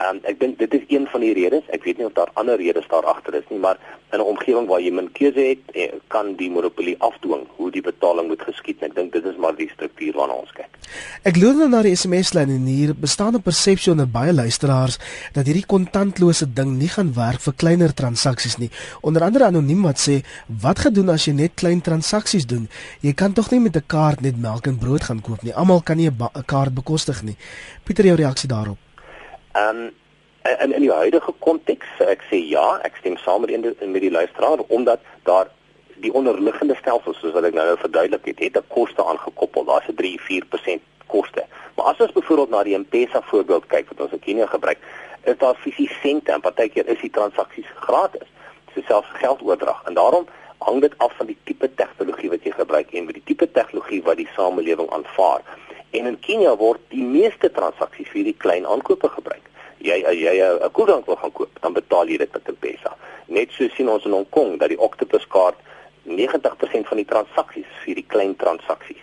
C: Um, ek dink dit is een van die redes. Ek weet nie of daar ander redes daar agter is nie, maar in 'n omgewing waar jy min keuse het, eh, kan die monopolie afdwing hoe die betaling moet geskied. Ek dink dit is maar die struktuur waarna ons kyk.
A: Ek loer nou na die SMS-lyn en hier bestaan 'n persepsie onder baie luisteraars dat hierdie kontantlose ding nie gaan werk vir kleiner transaksies nie. Onder andere anoniem wat sê, "Wat gedoen as jy net klein transaksies doen? Jy kan tog nie met 'n kaart net melk en brood gaan koop nie. Almal kan nie 'n kaart bekostig nie." Pieter, jou reaksie daarop?
C: Ehm um, in in die huidige konteks, ek sê ja, ek stem saam met die met die luisteraar omdat daar die onderliggende stelsels soos wat ek nou verduidelik het, het 'n koste aangekoppel. Daar's 'n 3-4% koste. Maar as ons byvoorbeeld na die M-Pesa voorbeeld kyk wat ons in Kenia gebruik, is daar fisies sente en partykeer is die transaksies gratis. Dit is selfs geldoordrag en daarom hang dit af van die tipe tegnologie wat jy gebruik en met die tipe tegnologie wat die samelewing aanvaar. En in Kenia word die meeste transaksies vir die klein aankope gebruik. Jy as jy 'n koeldrank wil gaan koop, dan betaal jy dit met 'n M-Pesa. Net so sien ons in Hong Kong dat die Octopus kaart 90% van die transaksies vir die klein transaksies.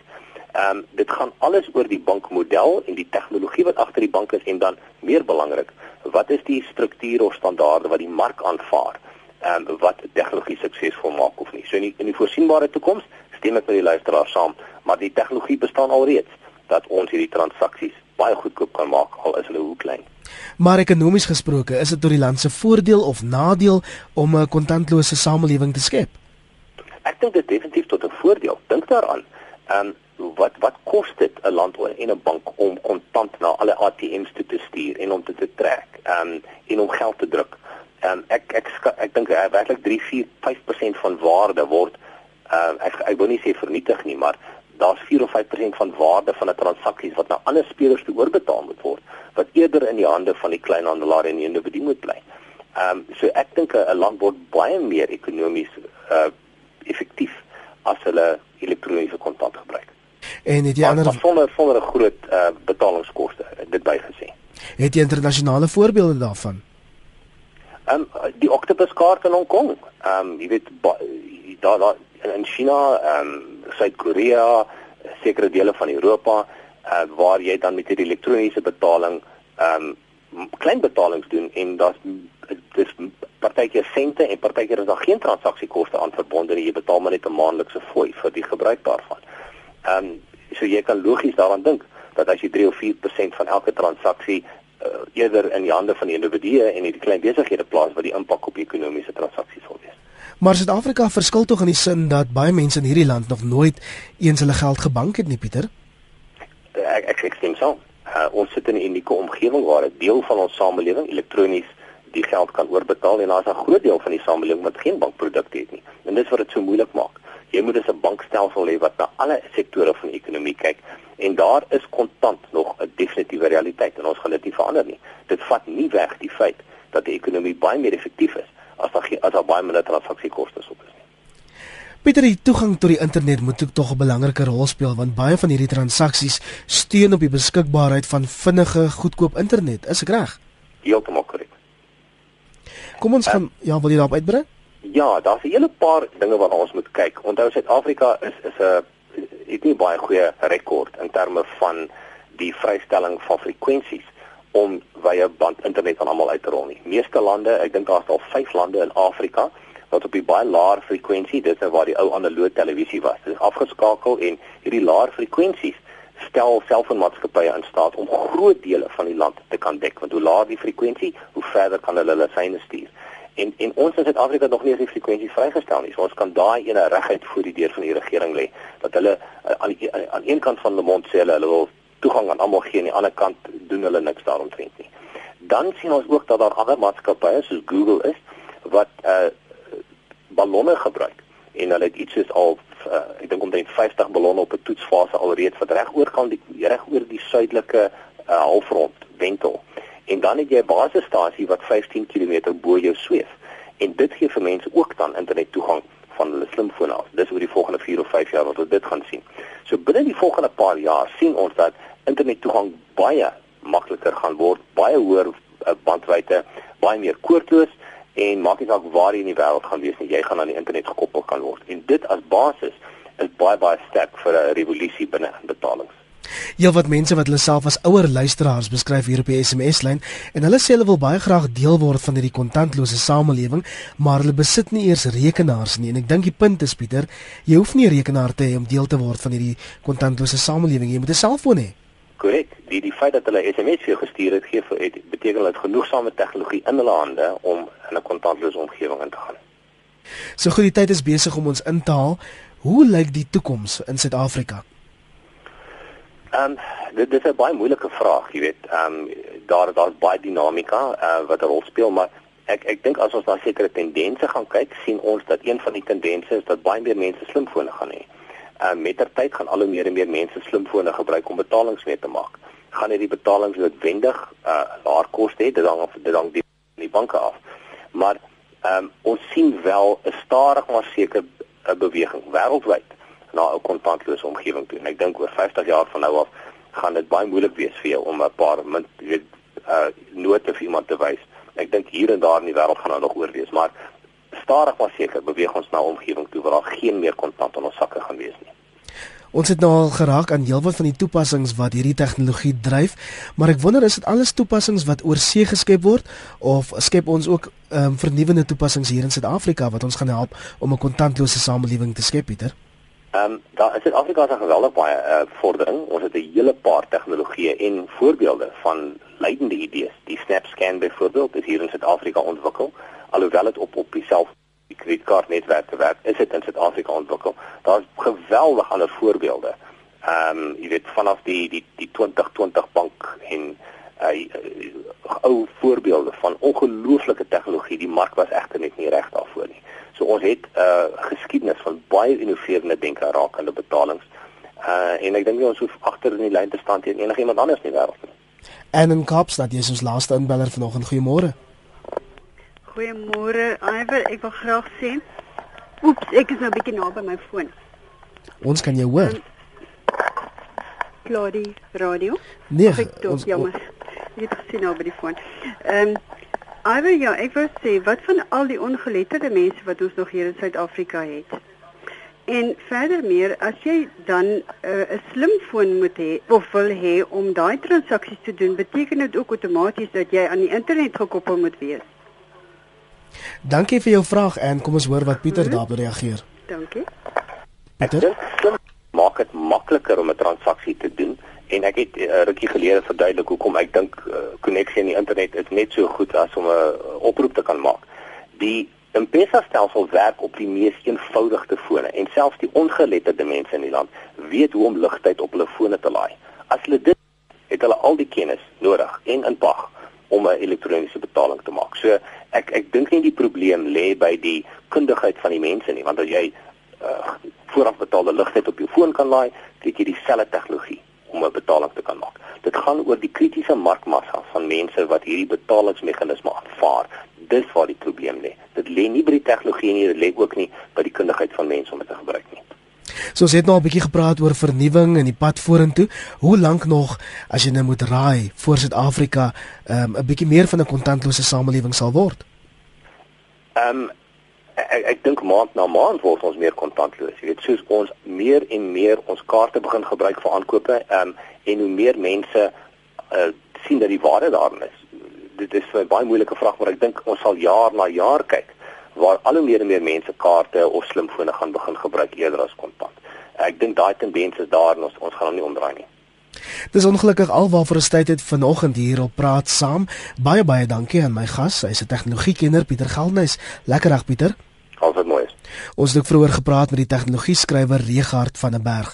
C: Ehm um, dit gaan alles oor die bankmodel en die tegnologie wat agter die bank is en dan meer belangrik, wat is die struktuur of standaarde wat die mark aanvaar? Ehm um, wat tegnologie suksesvol maak of nie. So in die, in die voorsienbare toekoms stem ek met die luisteraar saam, maar die tegnologie bestaan alreeds dat ons hierdie transaksies baie goedkoop kan maak al is hulle hoe klein.
A: Maar ekonomies gesproke, is dit tot die land se voordeel of nadeel om 'n kontantlose samelewing te skep?
C: Ek dink dit definitief tot 'n voordeel. Dink daaraan. Ehm um, wat wat kos dit 'n land en 'n bank om kontant na alle ATM's te, te stuur en om dit te trek ehm um, en om geld te druk? Ehm um, ek ek ek, ek dink werklik 3 4 5% van waarde word ehm uh, ek ek wil nie sê vernietig nie, maar daar's 4 of 5% van waarde van 'n transaksie wat na ander spelers toe oorbetaal moet word wat eerder in die hande van die kleinhandelaar en die individu moet bly. Ehm um, so ek dink 'n land word baie meer ekonomies uh effektief as hulle elektroniese kontant gebruik.
A: En het jy
C: Maar,
A: ander
C: maar sonder sonder 'n groot uh, betalingskoste, dit bygesê.
A: het jy internasionale voorbeelde daarvan?
C: Ehm um, die Octopus kaart in Hong Kong. Ehm um, jy weet daar daar in China, ehm um, Suid-Korea, sekere dele van Europa uh, waar jy dan met hierdie elektroniese betaling ehm um, klein betalings doen en daar's dis partykeer sente en partykeer is daar geen transaksiekoste aan verbonde nie. Jy betaal maar net 'n maandelikse fooi vir die gebruik daarvan. Ehm um, so jy kan logies daaraan dink dat as jy 3 of 4% van elke transaksie uh, eerder in die hande van die individue en die klein besighede plaas wat die impak op ekonomiese transaksies sal wees.
A: Maar Suid-Afrika verskil tog in die sin dat baie mense in hierdie land nog nooit eens hulle geld gebank het nie, Pieter.
C: Ek ek, ek stem saam. Uh, ons sit in 'n unieke omgewing waar 'n deel van ons samelewing elektronies die geld kan oorbetaal en daar's 'n groot deel van die samelewing wat geen bankprodukte het nie. En dis wat dit so moeilik maak. Jy moet 'n bankstelsel hê wat na alle sektore van die ekonomie kyk en daar is kontant nog 'n definitiewe realiteit en ons gaan dit nie verander nie. Dit vat nie weg die feit dat die ekonomie baie meer effektief is as daar as daar baie minder transaksiekoste op is nie.
A: Pieter, die toegang tot die internet moet ook tog 'n belangrike rol speel want baie van hierdie transaksies steun op die beskikbaarheid van vinnige, goedkoop internet. Is ek reg?
C: Heeltemal korrek.
A: Kom ons gaan ja, wil jy daarop uitbrei?
C: Ja, daar's 'n hele paar dinge waarna ons moet kyk. Onthou Suid-Afrika is is 'n het nie baie goeie rekord in terme van die vrystelling van frekwensies om via band internet aan almal uit te rol nie. Meeste lande, ek dink daar's al 5 lande in Afrika wat op die baie laer frekwensie, dis nou waar die ou analoë televisie was. Dit is afgeskakel en hierdie laer frekwensies stel selfoonmaatskappye in staat om groot dele van die land te kan dek want hoe laer die frekwensie, hoe verder kan hulle hulle syne stuur. En en ons in Suid-Afrika nog nie eens die frekwensie vrygestel nie. So ons kan daai ene reguit voor die deur van die regering lê dat hulle uh, aan die, aan, aan een kant van die mond sê hulle hulle wil toegang aan almal gee en aan die ander kant doen hulle niks daaromtrent nie. Dan sien ons ook dat daar ander maatskappye soos Google is wat uh ballonne gebruik en hulle het iets soos al uh, ek dink omtrent 50 ballonne op 'n toetsfase alreeds wat reg oor kan die reg oor die suidelike uh, halfrond wentel. En dan het jy 'n basisstasie wat 15 km bo jou sweef. En dit gee vir mense ook dan internet toegang van hulle slimfone af. Dis oor die volgende 4 of 5 jaar wat ons dit gaan sien. So binne die volgende paar jaar sien ons dat internet toegang baie makliker gaan word, baie hoër uh, bandwydte, baie meer koordloos en maak nie saak waar jy in die wêreld gaan wees nie, jy gaan aan die internet gekoppel kan word. En dit as basis is baie baie sterk vir 'n revolusie binne betalings.
A: Heel wat mense wat hulle self as ouer luisteraars beskryf hier op die SMS-lyn en hulle sê hulle wil baie graag deel word van hierdie kontantlose samelewing, maar hulle besit nie eers rekenaars nie. En ek dink die punt is Pieter, jy hoef nie 'n rekenaar te hê om deel te word van hierdie kontantlose samelewing. Jy moet 'n selfoon hê.
C: Korrek. Die die feit dat hulle SMS vir jou gestuur het, gee vir het beteken hulle het genoegsame tegnologie in hulle hande om in 'n kontantlose omgewing in te gaan.
A: So goed, die tyd is besig om ons in te haal. Hoe lyk die toekoms in Suid-Afrika?
C: Ehm um, dit, dit is 'n baie moeilike vraag, jy weet. Ehm um, daar daar's baie dinamika uh, wat 'n rol speel, maar ek ek dink as ons na sekere tendense gaan kyk, sien ons dat een van die tendense is dat baie meer mense slimfone gaan hê. Uh, met ter tyd gaan al hoe meer en meer mense slimfone gebruik om betalings mee te maak. Gaan hierdie betalings noodwendig uh laer koste hê, dit hang af dit hang die, die banke af. Maar ehm um, ons sien wel 'n stadig maar seker 'n beweging wêreldwyd na 'n kontantlose omgewing toe. En ek dink oor 50 jaar van nou af gaan dit baie moeilik wees vir jou om 'n paar min weet uh note vir iemand te wys. Ek dink hier en daar in die wêreld gaan daar nog oor wees, maar stadig maar seker beweeg ons na 'n omgewing toe waar daar geen meer kontant in ons sakke gaan wees nie.
A: Ons het nou al geraak aan heelwat van die toepassings wat hierdie tegnologie dryf, maar ek wonder is dit alles toepassings wat oor see geskep word of skep ons ook ehm um, vernuwende toepassings hier in Suid-Afrika wat ons gaan help om 'n kontantlose samelewing te skep, Pieter?
C: Ehm um, daar is Suid-Afrika se geweldig baie uh, vordering. Ons het 'n hele paar tegnologieë en voorbeelde van leidende idees. Die SnapScan byvoorbeeld is hier in Suid-Afrika ontwikkel, alhoewel dit op op dieselfde die kredietkaartnetwerk te werk, is dit in Suid-Afrika ontwikkel. Daar's geweldig ander voorbeelde. Ehm um, jy weet vanaf die die die 2020 bank en uh, ou voorbeelde van ongelooflike tegnologie. Die mark was egter net nie reg daarvoor nie. So ons het 'n uh, geskiedenis van baie innoverende denke rakende betalings. Uh en ek dink ons hoef agter in die lyn te staan teen enigiemand anders in die wêreld nie.
A: En in Kaapstad, jy is ons laaste inbeller vanoggend. Goeiemôre.
H: Goeiemôre, Iver. Ek wil graag sê. Oeps, ek is nou 'n bietjie naby my foon.
A: Ons kan jou hoor.
H: Claudie Radio.
A: Nee,
H: Ek
A: ons-
H: jammer. Ek het gesien nou by die foon. Ehm um, Iwer ja, ek wou sê wat van al die ongeletterde mense wat ons nog hier in Suid-Afrika het. En verder meer, as jy dan eh, 'n uh, slimfoon moet hê of wil hê om daai transaksies te doen, beteken dit ook outomaties dat jy aan die internet gekoppel moet wees.
A: Dankie vir jou vraag en kom ons hoor wat Pieter daarop reageer.
H: Dankie.
C: Ek
A: Pieter?
C: dink slim maak dit makliker om 'n transaksie te doen en ek het uh, rukkie gelede verduidelik hoekom ek dink koneksie uh, in die internet is net so goed as om 'n uh, oproep te kan maak. Die M-Pesa stelsel werk op die mees eenvoudigste fone en selfs die ongeletterde mense in die land weet hoe om ligtyd op hulle fone te laai. As hulle dit het hulle al die kennis nodig en inpag om 'n elektroniese betaling te maak. So ek ek dink nie die probleem lê by die kundigheid van die mense nie, want as jy uh, voorafbetaalde ligtyd op jou foon kan laai, het jy dieselfde tegnologie om 'n betaling te kan maak. Dit gaan oor die kritiese markmassa van mense wat hierdie betalingsmeganisme aanvaar. Dis waar die probleem lê. Dit lê nie by die tegnologie nie, dit lê ook nie by die kundigheid van mense om dit te gebruik nie.
A: So ons het nou 'n bietjie gepraat oor vernuwing en die pad vorentoe. Hoe lank nog as jy nou moet raai voor Suid-Afrika um, 'n bietjie meer van 'n kontantlose samelewing sal word?
C: Ehm um, ek ek dink maand na maand word ons meer kontantloos. Jy weet, soos ons meer en meer ons kaarte begin gebruik vir aankope, ehm um, en hoe meer mense uh, sien dat die waarde daarin is. Dit is 'n baie moeilike vraag, maar ek dink ons sal jaar na jaar kyk waar al hoe meer en meer mense kaarte of slimfone gaan begin gebruik eerder as kontant. Ek dink daai tendens is daar en ons ons gaan hom nie omdraai nie.
A: Dis ongelukkig alwaarvoor ons tyd het vanoggend hier op praat saam. Baie baie dankie aan my gas. Hy's 'n tegnologiekenner Pieter Geldnys. Lekker dag Pieter.
C: Alles mooi.
A: Ons het ook vroeër gepraat met die tegnologie skrywer Regard van der Berg.